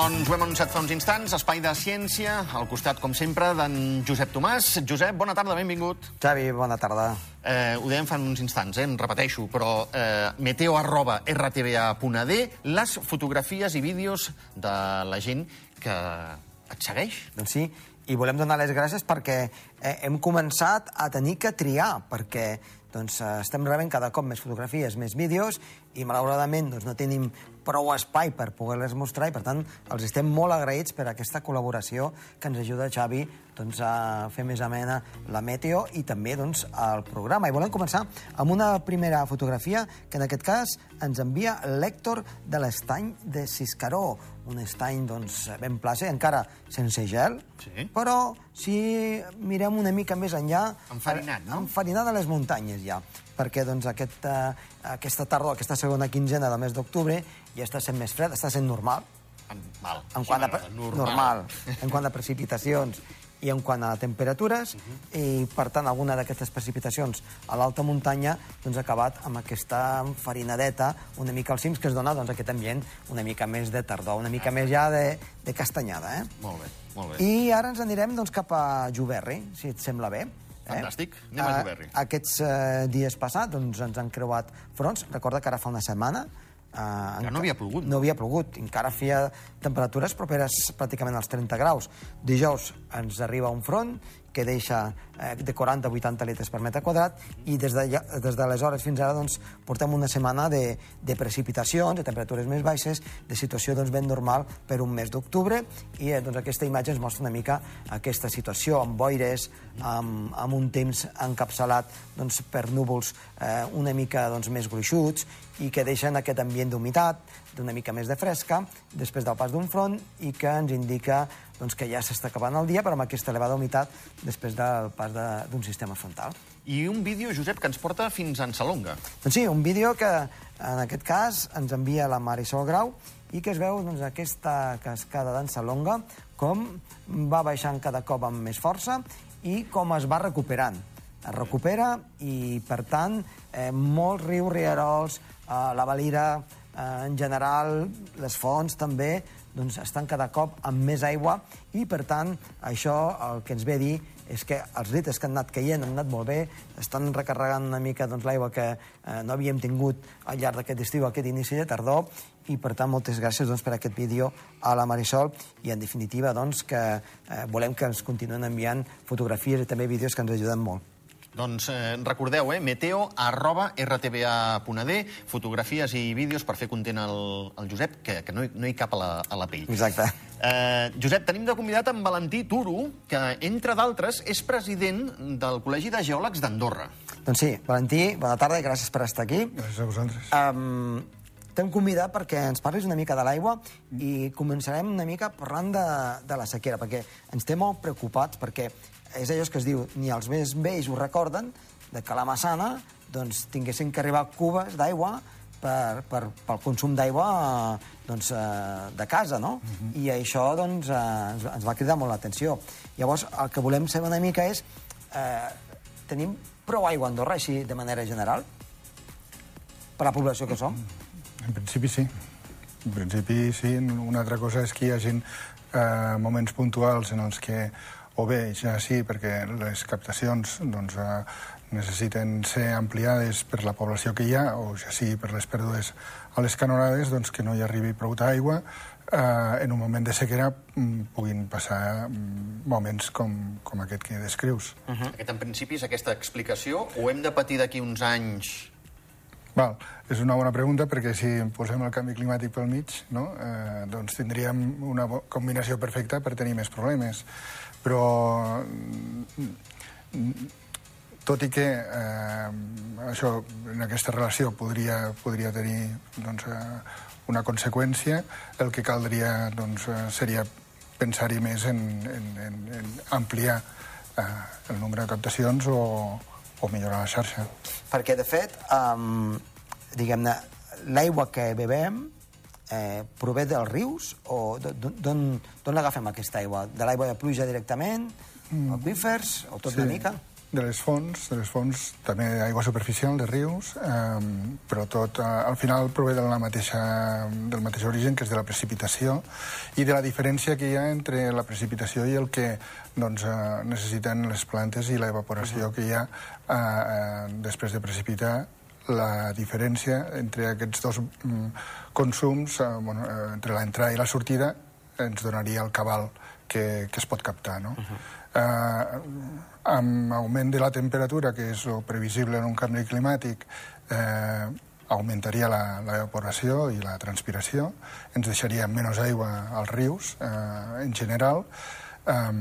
Doncs ho hem anunciat fa uns instants, espai de ciència, al costat, com sempre, d'en Josep Tomàs. Josep, bona tarda, benvingut. Xavi, bona tarda. Eh, ho dèiem fa uns instants, eh, en repeteixo, però eh, meteo arroba rtba.d, les fotografies i vídeos de la gent que et segueix. Doncs sí, i volem donar les gràcies perquè eh, hem començat a tenir que triar, perquè doncs, eh, estem rebent cada cop més fotografies, més vídeos, i malauradament doncs, no tenim prou espai per poder-les mostrar i, per tant, els estem molt agraïts per aquesta col·laboració que ens ajuda Xavi doncs, a fer més amena la meteo i també doncs, el programa. I volem començar amb una primera fotografia que en aquest cas ens envia l'Hèctor de l'estany de Siscaró, un estany doncs, ben plaça, encara sense gel, Sí. però si mirem una mica més enllà... Enfarinat, no? Enfarinat a les muntanyes, ja, perquè doncs, aquest, eh, aquesta tardor, aquesta segona quinzena del mes d'octubre, ja està sent més fred, està sent normal, En, val, en quant a, normal. normal, en quant a precipitacions i en quant a temperatures, i per tant alguna d'aquestes precipitacions a l'alta muntanya doncs, ha acabat amb aquesta farinadeta una mica als cims que es dona doncs, aquest ambient una mica més de tardor, una mica més ja de, de castanyada. Eh? Molt bé, molt bé. I ara ens anirem doncs, cap a Juberri, si et sembla bé. Fantàstic. Anem a Eh, Juberri. Aquests eh, dies passats doncs, ens han creuat fronts. Recorda que ara fa una setmana... Eh, Ja no havia plogut. No havia plogut. Encara feia temperatures properes pràcticament als 30 graus. Dijous ens arriba un front que deixa eh, de 40 a 80 litres per metre quadrat i des de, d'aleshores fins ara doncs, portem una setmana de, de precipitacions, de temperatures més baixes, de situació doncs, ben normal per un mes d'octubre i eh, doncs, aquesta imatge ens mostra una mica aquesta situació amb boires, amb, amb un temps encapçalat doncs, per núvols eh, una mica doncs, més gruixuts i que deixen aquest ambient d'humitat, d'una mica més de fresca, després del pas d'un front i que ens indica doncs, que ja s'està acabant el dia, però amb aquesta elevada humitat després del pas de- d'un sistema frontal. I un vídeo, Josep, que ens porta fins a Salonga. Doncs sí, un vídeo que en aquest cas ens envia la Marisol Grau i que es veu doncs, aquesta cascada d'en Salonga com va baixant cada cop amb més força i com es va recuperant. Es recupera i, per tant, eh, molts rius, rierols, eh, la Valira, eh, en general, les fonts també, doncs estan cada cop amb més aigua i, per tant, això el que ens ve a dir és que els litres que han anat caient han anat molt bé, estan recarregant una mica doncs, l'aigua que eh, no havíem tingut al llarg d'aquest estiu, aquest inici de tardor, i per tant moltes gràcies doncs, per aquest vídeo a la Marisol i en definitiva doncs, que eh, volem que ens continuen enviant fotografies i també vídeos que ens ajuden molt. Doncs eh, recordeu, eh, meteo arroba rtba.d, fotografies i vídeos per fer content el, el Josep, que, que no, hi, no hi cap a la, a la pell. Exacte. Eh, Josep, tenim de convidat en Valentí Turo, que, entre d'altres, és president del Col·legi de Geòlegs d'Andorra. Doncs sí, Valentí, bona tarda i gràcies per estar aquí. Gràcies a vosaltres. Um, T'hem convidat perquè ens parlis una mica de l'aigua i començarem una mica parlant de, de la sequera, perquè ens té molt preocupats, perquè és allò que es diu, ni els més vells ho recorden, de que la Massana doncs, tinguessin que arribar cubes d'aigua per, per, pel consum d'aigua doncs, eh, de casa, no? I això doncs, eh, ens, ens va cridar molt l'atenció. Llavors, el que volem saber una mica és... Eh, tenim prou aigua a Andorra, així de manera general? Per la població que som? En principi sí. En principi sí. Una altra cosa és que hi hagi eh, moments puntuals en els que o bé ja sí, perquè les captacions doncs, eh, necessiten ser ampliades per la població que hi ha, o ja sí per les pèrdues a les canonades, doncs que no hi arribi prou d'aigua, eh, en un moment de sequera mm, puguin passar mm, moments com, com aquest que descrius. Uh -huh. Aquest, en principi, és aquesta explicació, o hem de patir d'aquí uns anys... Val, és una bona pregunta perquè si posem el canvi climàtic pel mig, no, eh, doncs tindríem una combinació perfecta per tenir més problemes. Però, mm, tot i que eh, això, en aquesta relació podria, podria tenir doncs, eh, una conseqüència, el que caldria doncs, eh, seria pensar-hi més en, en, en, en ampliar eh, el nombre de captacions o, o millorar la xarxa. Perquè, de fet, um, diguem-ne, l'aigua que bevem eh, prové dels rius o d'on- l'agafem, aquesta aigua? De l'aigua de pluja directament? Mm. Aquífers? O tot Sí. una mica? de les fonts, de les fonts també d'aigua superficial, de rius, eh, però tot eh, al final prové de la mateixa, del mateix origen, que és de la precipitació, i de la diferència que hi ha entre la precipitació i el que doncs, eh, necessiten les plantes i l'evaporació uh -huh. que hi ha eh, eh, després de precipitar la diferència entre aquests dos mm, consums, eh, bueno, eh, entre l'entrada i la sortida, ens donaria el cabal que, que es pot captar. No? Uh -huh. eh, amb augment de la temperatura, que és previsible en un canvi climàtic, eh, augmentaria l'evaporació i la transpiració, ens deixaria menys aigua als rius, eh, en general, eh,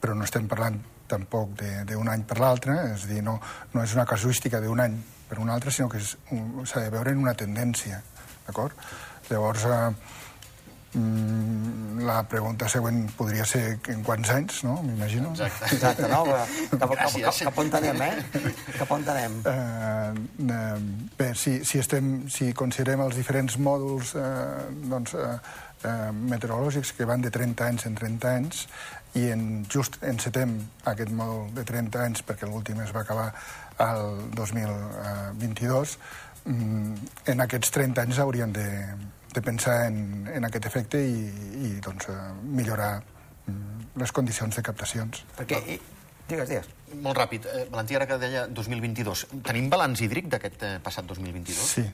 però no estem parlant tampoc d'un any per l'altre, és a dir, no, no és una casuística d'un any per un altre, sinó que s'ha de veure en una tendència, d'acord? Llavors, eh, Mm, la pregunta següent podria ser en quants anys, no? M'imagino. Exacte. Exacte, no? Cap, cap, cap, cap on anem, eh? Cap on anem? Uh, uh, bé, si, si, estem, si considerem els diferents mòduls uh, doncs, uh, uh, meteorològics que van de 30 anys en 30 anys i en, just encetem aquest mòdul de 30 anys perquè l'últim es va acabar el 2022, um, en aquests 30 anys hauríem de, de pensar en, en aquest efecte i, i doncs, eh, millorar mm, les condicions de captacions. Perquè, i, digues, digues. Molt ràpid. Eh, Valentí, ara que deia 2022, tenim balanç hídric d'aquest eh, passat 2022? Sí,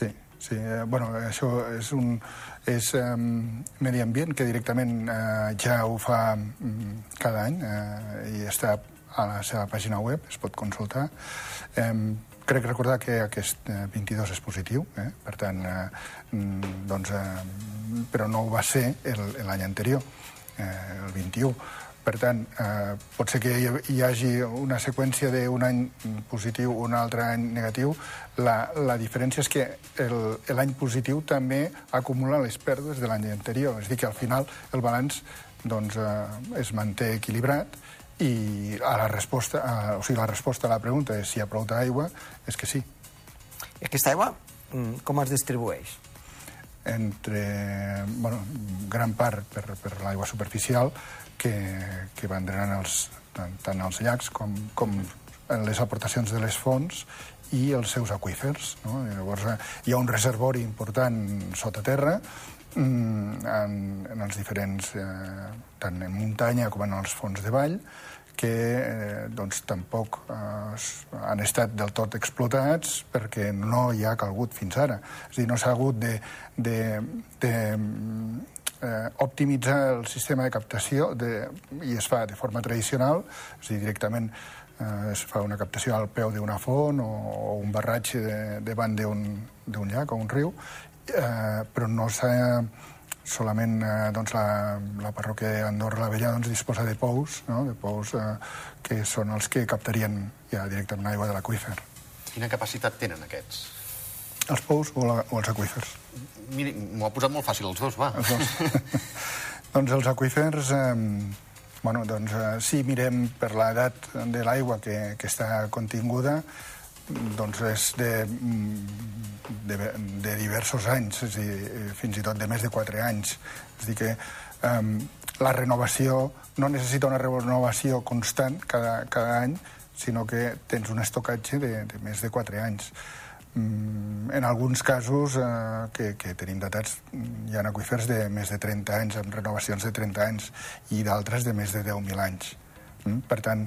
sí. Sí, eh, bueno, això és un és eh, medi ambient que directament eh, ja ho fa mm, cada any eh, i està a la seva pàgina web, es pot consultar. Eh, Crec recordar que aquest 22 eh, és positiu, eh? per tant, eh, mm, doncs, eh, però no ho va ser l'any anterior, eh, el 21. Per tant, eh, pot ser que hi hagi una seqüència d'un any positiu, un altre any negatiu. La, la diferència és que l'any positiu també acumula les pèrdues de l'any anterior. És a dir, que al final el balanç doncs, eh, es manté equilibrat i a la resposta, a, o sigui, la resposta a la pregunta és si hi ha prou d'aigua, és que sí. I aquesta aigua mm, com es distribueix? Entre, bueno, gran part per, per l'aigua superficial que, que van drenant els, tant, tant els llacs com, com les aportacions de les fonts i els seus aquífers. No? Llavors, eh, hi ha un reservori important sota terra mm, en, en els diferents, eh, tant en muntanya com en els fons de vall, que eh, doncs, tampoc eh, han estat del tot explotats perquè no hi ha calgut fins ara. És a dir, no s'ha hagut de, de, de eh, optimitzar el sistema de captació de, i es fa de forma tradicional, és a dir, directament eh, es fa una captació al peu d'una font o, o un barratge de, davant d'un llac o un riu, eh, però no s'ha solament eh, doncs, la, la parròquia d'Andorra la Vella doncs, disposa de pous, no? de pous eh, que són els que captarien ja directament aigua de l'aqüífer. Quina capacitat tenen aquests? Els pous o, la, o els aquífers? Miri, m'ho ha posat molt fàcil, els dos, va. Els dos. doncs els aquífers, eh, bueno, doncs, eh, si mirem per l'edat de l'aigua que, que està continguda, doncs és de, de, de diversos anys, és a dir, fins i tot de més de 4 anys. És a dir que um, la renovació no necessita una renovació constant cada, cada any, sinó que tens un estocatge de, de més de 4 anys. Um, en alguns casos uh, que, que tenim datats, hi ha aquífers de més de 30 anys, amb renovacions de 30 anys, i d'altres de més de 10.000 anys. Mm? Per tant,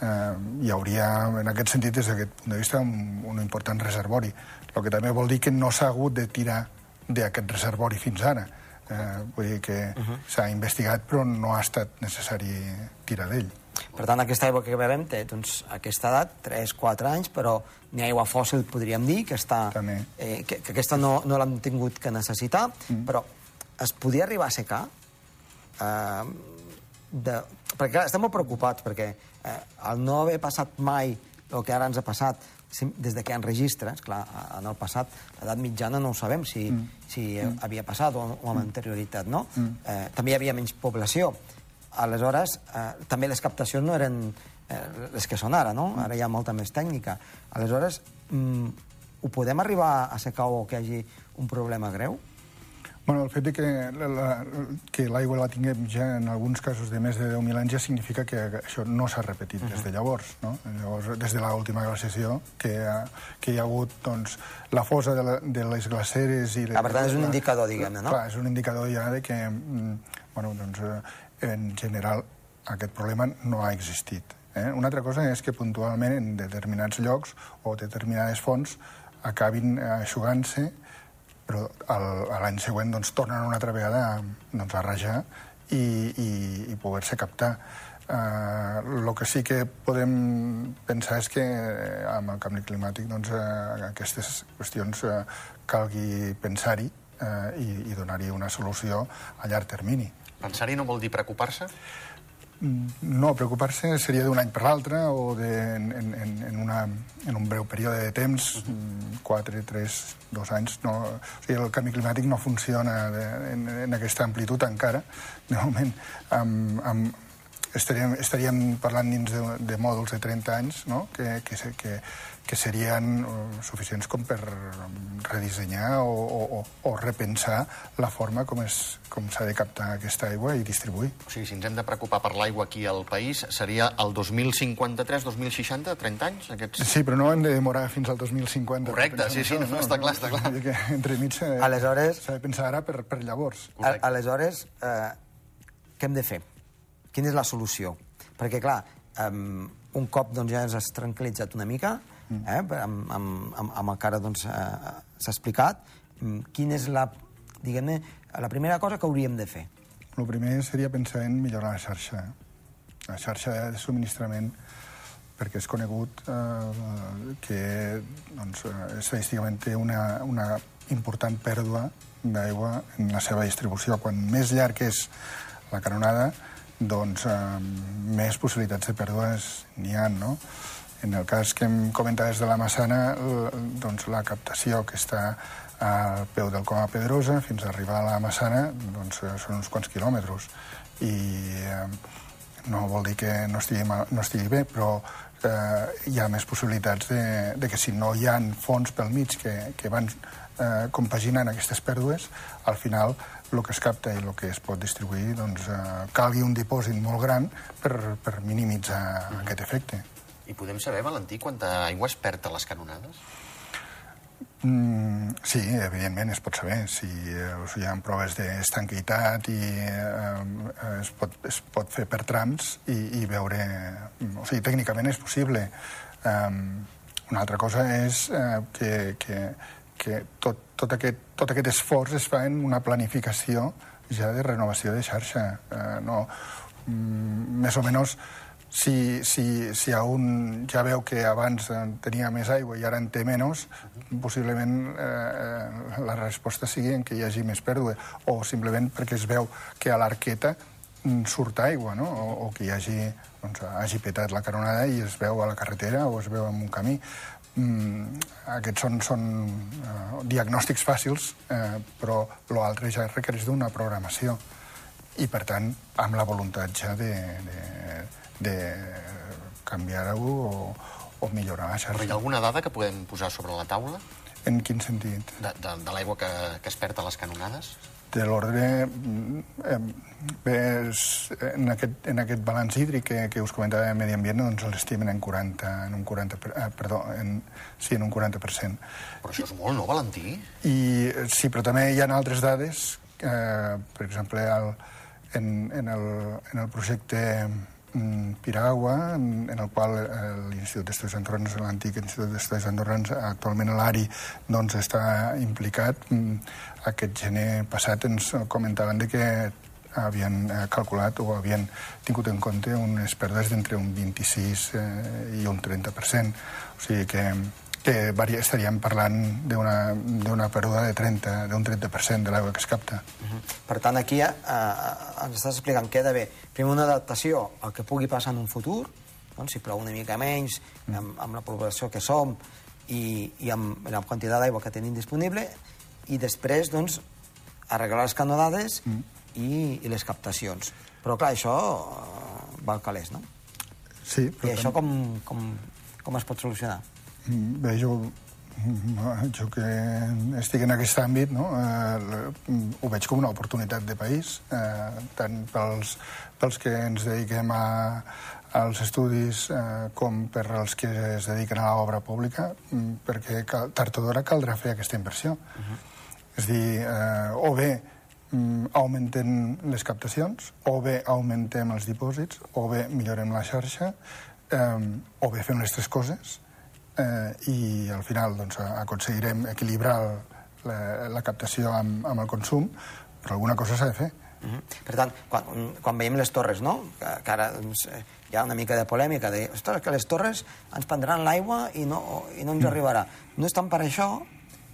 eh, hi hauria, en aquest sentit, des d'aquest punt de vista, un, un important reservori. El que també vol dir que no s'ha hagut de tirar d'aquest reservori fins ara. Eh, vull dir que uh -huh. s'ha investigat, però no ha estat necessari tirar d'ell. Per tant, aquesta aigua que bevem té doncs, aquesta edat, 3-4 anys, però ni aigua fòssil, podríem dir, que, està, També. eh, que, que aquesta no, no l'hem tingut que necessitar, mm. però es podia arribar a secar? Eh, de... Perquè clar, estem molt preocupats, perquè eh, el no haver passat mai el que ara ens ha passat des de que hi ha registres, clar, en el passat, l'edat mitjana no ho sabem si, mm. si mm. havia passat o, o amb mm. anterioritat, no? Mm. Eh, també hi havia menys població. Aleshores, eh, també les captacions no eren eh, les que són ara, no? Mm. Ara hi ha molta més tècnica. Aleshores, mm, ho podem arribar a secar o que hi hagi un problema greu? Bueno, el fet de que la- la- que l'aigua la tinguem ja en alguns casos de més de 10.000 anys ja significa que això no s'ha repetit des de llavors, no? Llavors, des de l'última glaciació, que, ha- que hi ha hagut doncs, la fosa de, la, de les glaceres... I Ah, per tant, és un la- indicador, diguem-ne, no? Clar, és un indicador ja de que, mm, bueno, doncs, eh, en general, aquest problema no ha existit. Eh? Una altra cosa és que puntualment en determinats llocs o determinades fonts acabin eh, aixugant-se però l'any següent doncs, tornen una altra vegada doncs, a rajar i, i, i poder-se captar. El uh, que sí que podem pensar és que eh, amb el canvi climàtic doncs, uh, aquestes qüestions uh, calgui pensar-hi uh, i, i donar-hi una solució a llarg termini. Pensar-hi no vol dir preocupar-se? No, preocupar-se seria d'un any per l'altre o de, en, en, en, una, en un breu període de temps, mm, quatre, tres, dos anys. No, o sigui, el canvi climàtic no funciona de, en, en aquesta amplitud encara. De moment, amb, amb, estaríem, estaríem parlant dins de, de mòduls de 30 anys no? que, que, que, que serien eh, suficients com per redissenyar o, o, o, o repensar la forma com es- com s'ha de captar aquesta aigua i distribuir. O sigui, si ens hem de preocupar per l'aigua aquí al país, seria el 2053, 2060, 30 anys? Aquests... Sí, però no hem de demorar fins al 2050. per Correcte, pensar sí, sí, això, no, està clar, està clar. Vull dir que entremig s'ha de- Aleshores- s'ha de pensar ara per, per llavors. A, Correcte. aleshores, eh, què hem de fer? Quina és la solució? Perquè, clar, um, un cop doncs, ja ens has tranquil·litzat una mica, eh, amb, amb, amb, amb el que ara doncs, eh, s'ha explicat, mm, quina és la, diguem-ne, la primera cosa que hauríem de fer? El primer seria pensar en millorar la xarxa. La xarxa de subministrament perquè és conegut eh, que doncs, eh, estadísticament té una, una important pèrdua d'aigua en la seva distribució. Quan més llarg és la canonada, doncs eh, més possibilitats de pèrdues n'hi ha, no? En el cas que em comentaves de la Massana, doncs la captació que està al peu del Coma Pedrosa fins a arribar a la Massana doncs, eh, són uns quants quilòmetres. I eh, no vol dir que no estigui, mal, no estigui bé, però eh, hi ha més possibilitats de, de que si no hi ha fons pel mig que, que van eh, compaginant aquestes pèrdues, al final el que es capta i el que es pot distribuir doncs, eh, calgui un dipòsit molt gran per, per minimitzar mm -hmm. aquest efecte. I podem saber, Valentí, quanta aigua es perd a les canonades? Mm, sí, evidentment es pot saber. Si eh, hi ha proves d'estanquitat i eh, es, pot, es pot fer per trams i, i veure... O sigui, tècnicament és possible. Um, una altra cosa és eh, que, que, que tot, tot, aquest, tot aquest esforç es fa en una planificació ja de renovació de xarxa. Eh, no, mm, més o menys si, si, si a un ja veu que abans eh, tenia més aigua i ara en té menys, possiblement eh, la resposta sigui en que hi hagi més pèrdua, o simplement perquè es veu que a l'arqueta mm, surt aigua, no? o, o que hi hagi, doncs, hagi petat la caronada i es veu a la carretera o es veu en un camí. Mm, aquests són, són eh, diagnòstics fàcils, eh, però l'altre ja requereix d'una programació i, per tant, amb la voluntat ja de, de, de canviar-ho o, o millorar la Però hi ha alguna dada que podem posar sobre la taula En quin sentit? de, de, de l'aigua que, que es perd a les canonades? De l'ordre... eh, en, aquest, en aquest balanç hídric que, que us comentava de Medi Ambient, doncs l'estimen en 40, en un 40, per- eh, perdó, en, sí, en un 40%. Però això és molt, no, Valentí? I sí, però també hi ha altres dades, eh, per exemple, el, en, en, el, en el projecte Piragua, en, en el qual eh, l'Institut d'Estudis Andorrans, l'antic Institut d'Estudis Andorrans, actualment l'ARI, doncs està implicat. Mm, Aquest gener passat ens comentaven de que havien eh, calculat o havien tingut en compte unes pèrdues d'entre un 26 eh, i un 30%. O sigui que, que varia, estaríem parlant d'una pèrdua de 30, d'un 30% de l'aigua que es capta. Per tant, aquí eh, ens estàs explicant que hi ha d'haver primer una adaptació al que pugui passar en un futur, doncs, si plou una mica menys, amb, amb la població que som i, i amb la quantitat d'aigua que tenim disponible, i després, doncs, arreglar les canonades mm. i, i les captacions. Però, clar, això eh, val calés, no? Sí, I això com, com, com es pot solucionar? Bé, jo Mm, Jo que estic en aquest àmbit, no? eh, ho veig com una oportunitat de país, eh, tant pels, pels que ens dediquem a, als estudis eh, com per als que es dediquen a l'obra pública, mm, perquè cal, tard o d'hora caldrà fer aquesta inversió. Uh -huh. És dir, eh, o bé mm, augmentem les captacions, o bé augmentem els dipòsits, o bé millorem la xarxa, eh, o bé fem les tres coses, eh, i al final doncs, aconseguirem equilibrar el, la, la captació amb, amb el consum, però alguna cosa s'ha de fer. Uh -huh. Per tant, quan, quan veiem les torres, no? que, que ara doncs, eh, hi ha una mica de polèmica de ostres, que les torres ens prendran l'aigua i no, i no ens mm. arribarà. No és tant per això,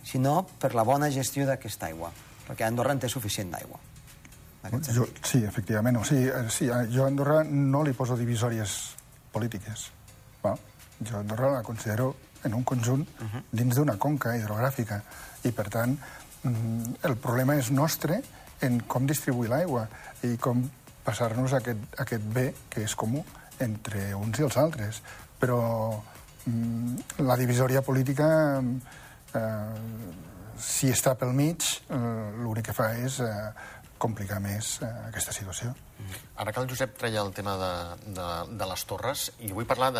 sinó per la bona gestió d'aquesta aigua, perquè Andorra en té suficient d'aigua. Jo, sí, efectivament. O sigui, eh, sí, jo a Andorra no li poso divisòries polítiques. Va? Jo Andorra la considero en un conjunt uh -huh. dins d'una conca hidrogràfica. I, per tant, mm, el problema és nostre en com distribuir l'aigua i com passar-nos aquest, aquest bé que és comú entre uns i els altres. Però mm, la divisòria política, eh, si està pel mig, eh, l'únic que fa és eh, complicar més eh, aquesta situació. Ara que el Josep treia el tema de, de, de les torres, i vull parlar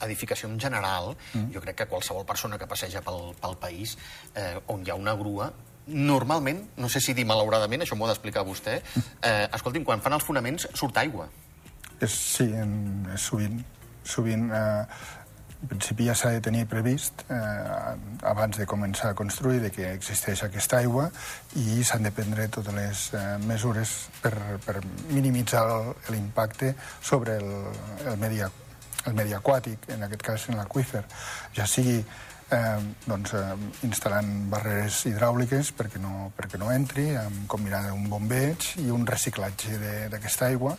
d'edificació en general, mm. jo crec que qualsevol persona que passeja pel, pel país, eh, on hi ha una grua, normalment, no sé si dir malauradament, això m'ho ha d'explicar vostè, eh, escolti'm, quan fan els fonaments surt aigua. És, sí, en, sovint. Sovint, eh, en principi ja s'ha de tenir previst eh, abans de començar a construir de que existeix aquesta aigua i s'han de prendre totes les eh, mesures per, per minimitzar l'impacte sobre el, el, medi, el medi aquàtic, en aquest cas en l'aqüífer, ja sigui eh, doncs, eh, instal·lant barreres hidràuliques perquè no, perquè no entri, amb combinada un bombeig i un reciclatge d'aquesta aigua,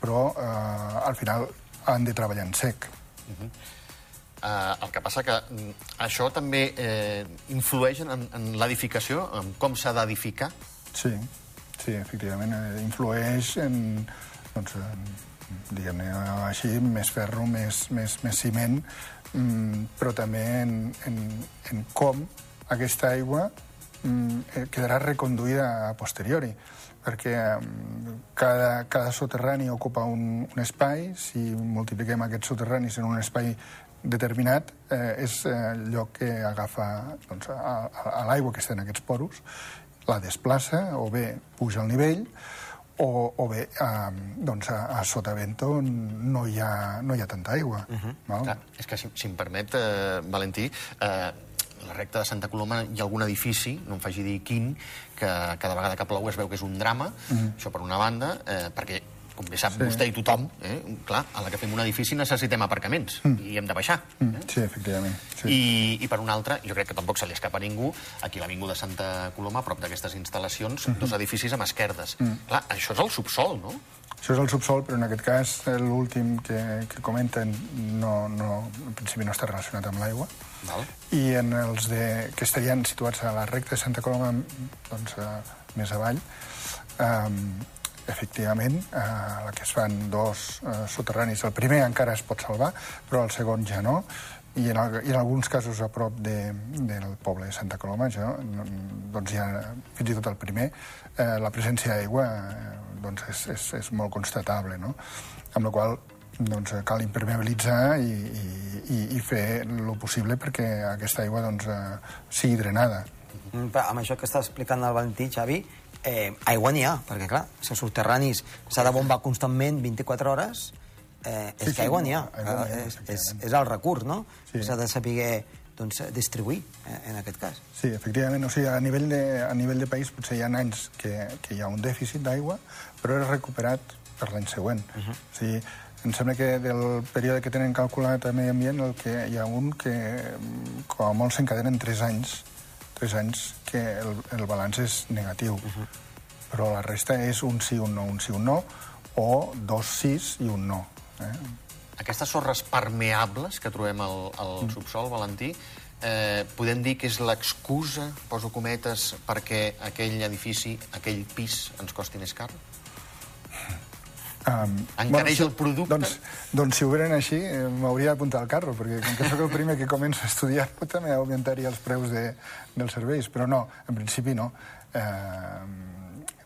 però eh, al final han de treballar en sec. Uh -huh. Uh, el que passa que mm, això també eh, influeix en, en l'edificació, en com s'ha d'edificar. Sí, sí, efectivament, eh, influeix en, doncs, en, diguem-ne així, més ferro, més, més, més ciment, mm, però també en, en, en com aquesta aigua mm, quedarà reconduïda a posteriori perquè mm, cada, cada soterrani ocupa un, un espai, si multipliquem aquests soterranis en un espai determinat eh, és eh, el lloc que agafa doncs, a, a, a l'aigua que està en aquests poros, la desplaça, o bé puja al nivell, o, o bé a, doncs a, a sotavento no hi ha, no hi ha tanta aigua. Uh -huh. val? Clar, és que, si, si em permet, eh, Valentí, eh, la recta de Santa Coloma hi ha algun edifici, no em faci dir quin, que cada vegada que plou es veu que és un drama, uh -huh. això per una banda, eh, perquè com bé sap sí. vostè i tothom, eh, clar, a la que fem un edifici necessitem aparcaments mm. i hem de baixar. Mm. Sí, efectivament. Sí. I, I per una altra, jo crec que tampoc se li escapa a ningú, aquí a l'Avinguda Santa Coloma, a prop d'aquestes instal·lacions, mm -hmm. dos edificis amb esquerdes. Mm. Clar, això és el subsol, no? Això és el subsol, però en aquest cas l'últim que, que comenten no, no, en principi no està relacionat amb l'aigua. I en els de, que estarien situats a la recta de Santa Coloma, doncs, uh, més avall, um, efectivament, eh, la que es fan dos eh, soterranis. El primer encara es pot salvar, però el segon ja no. I en, el, i en alguns casos a prop de, del poble de Santa Coloma, jo, doncs ja, fins i tot el primer, eh, la presència d'aigua eh, doncs és, és, és molt constatable, no? Amb la qual doncs, cal impermeabilitzar i, i, i fer el possible perquè aquesta aigua doncs, eh, sigui drenada. Mm, però amb això que està explicant el Valentí, Xavi, eh, aigua n'hi ha, perquè, clar, si els subterranis s'ha de bombar constantment 24 hores, eh, és Sí, que sí, aigua n'hi ha. aigua ha, Eh, és, és, és el recurs, no? Sí. S'ha de saber doncs, distribuir, eh, en aquest cas. Sí, efectivament. O sigui, a nivell de, a nivell de país potser hi ha anys que, que hi ha un dèficit d'aigua, però és recuperat per l'any següent. Uh -huh. o sigui, em sembla que del període que tenen calculat a Medi Ambient el que hi ha un que mm, com a molt s'encadenen 3 anys, 3 anys que el, el balanç és negatiu. Uh -huh. Però la resta és un sí, un no, un sí, un no, o dos sís i un no. Eh? Aquestes sorres permeables que trobem al, al subsol, Valentí, eh, podem dir que és l'excusa, poso cometes, perquè aquell edifici, aquell pis ens costi més car? Um, Encareix si- el producte? Doncs, doncs si ho veren així, eh, m'hauria d'apuntar al carro, perquè com que sóc el primer que comença a estudiar, també augmentaria els preus de, dels serveis. Però no, en principi no. Eh,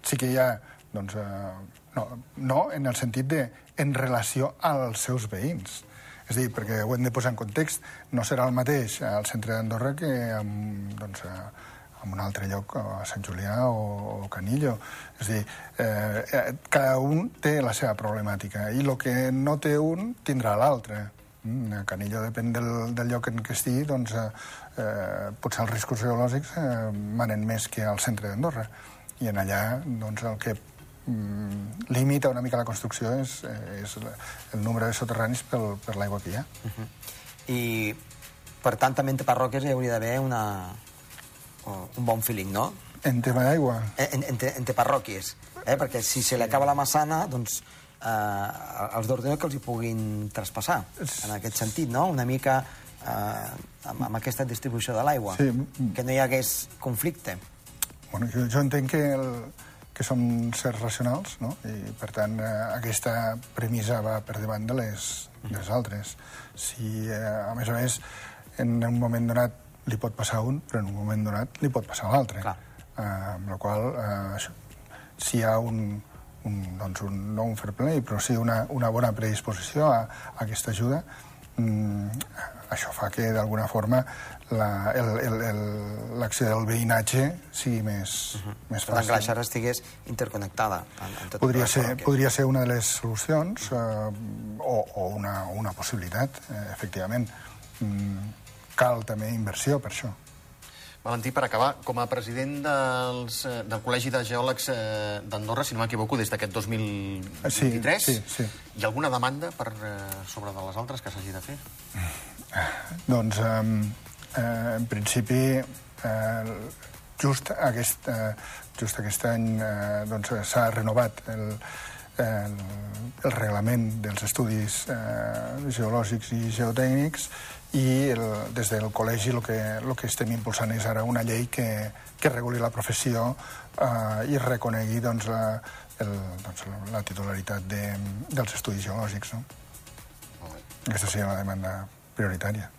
sí que hi ha, doncs, eh, no, no en el sentit de en relació als seus veïns. És a dir, perquè ho hem de posar en context, no serà el mateix al centre d'Andorra que en, doncs, a, en un altre lloc, a Sant Julià o, o Canillo. És a dir, eh, eh, cada un té la seva problemàtica i el que no té un tindrà l'altre. Mm, A Canillo, depèn del, del lloc en què estigui, doncs, eh, eh, potser els riscos geològics eh, manen més que al centre d'Andorra. I en allà, doncs, el que mm, limita una mica la construcció és, eh, és el nombre de soterranis pel, per l'aigua que hi ha. I, per tant, també entre parròquies hi hauria d'haver una, un bon feeling, no? En tema d'aigua, En, entre, entre parròquies. Eh? Perquè si se li acaba la massana, doncs eh, els d'Ordino que els hi puguin traspassar, en aquest sentit, no? Una mica eh, amb, amb aquesta distribució de l'aigua. Sí. Que no hi hagués conflicte. Bueno, jo, jo entenc que, el, que som sers racionals, no? I, per tant, eh, aquesta premissa va per davant de les, de les altres. Si, eh, a més a més, en un moment donat li pot passar un, però en un moment donat li pot passar l'altre. Eh, amb la qual eh, si hi ha un, un, doncs un, no un fair play, però sí una, una bona predisposició a, a aquesta ajuda, mm, això fa que d'alguna forma la- l'acció del veïnatge sigui més, uh -huh. més Per tant, que la fàcil. xarxa estigués interconnectada. En, en totes Podria ser, podria ser una de les solucions eh, o, o una, una possibilitat, eh, efectivament. Mm, cal també inversió per això. Valentí, per acabar, com a president dels, eh, del Col·legi de Geòlegs eh, d'Andorra, si no m'equivoco, des d'aquest 2023, Sí, sí, sí. hi ha alguna demanda per eh, sobre de les altres que s'hagi de fer? Doncs, eh, en principi, eh, just, aquest, eh, just aquest any eh, doncs, s'ha renovat el, el, el reglament dels estudis eh, geològics i geotècnics i el, des del col·legi el que, el que estem impulsant és ara una llei que, que reguli la professió eh, i reconegui doncs, la, el, doncs, la titularitat de, dels estudis geològics. No? Aquesta seria la demanda prioritària.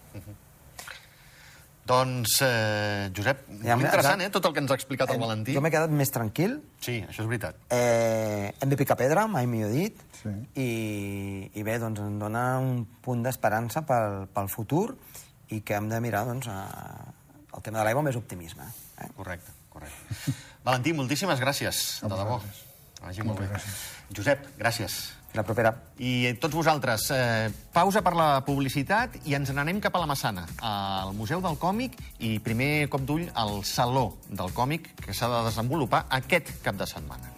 Doncs, eh, Josep, Ja, molt interessant, eh, tot el que ens ha explicat el Valentí. Jo m'he quedat més tranquil. Sí, això és veritat. Eh, hem de picar pedra, mai millor dit. Sí. I, I bé, doncs em dona un punt d'esperança pel, pel futur i que hem de mirar doncs, a, el tema de l'aigua amb més optimisme. Eh? Correcte, correcte. Valentí, moltíssimes gràcies, de debò. Vagi molt bé. Josep, gràcies. La propera. I tots vosaltres, eh, pausa per la publicitat i ens n'anem cap a la Massana, al Museu del Còmic i primer cop d'ull al Saló del Còmic que s'ha de desenvolupar aquest cap de setmana.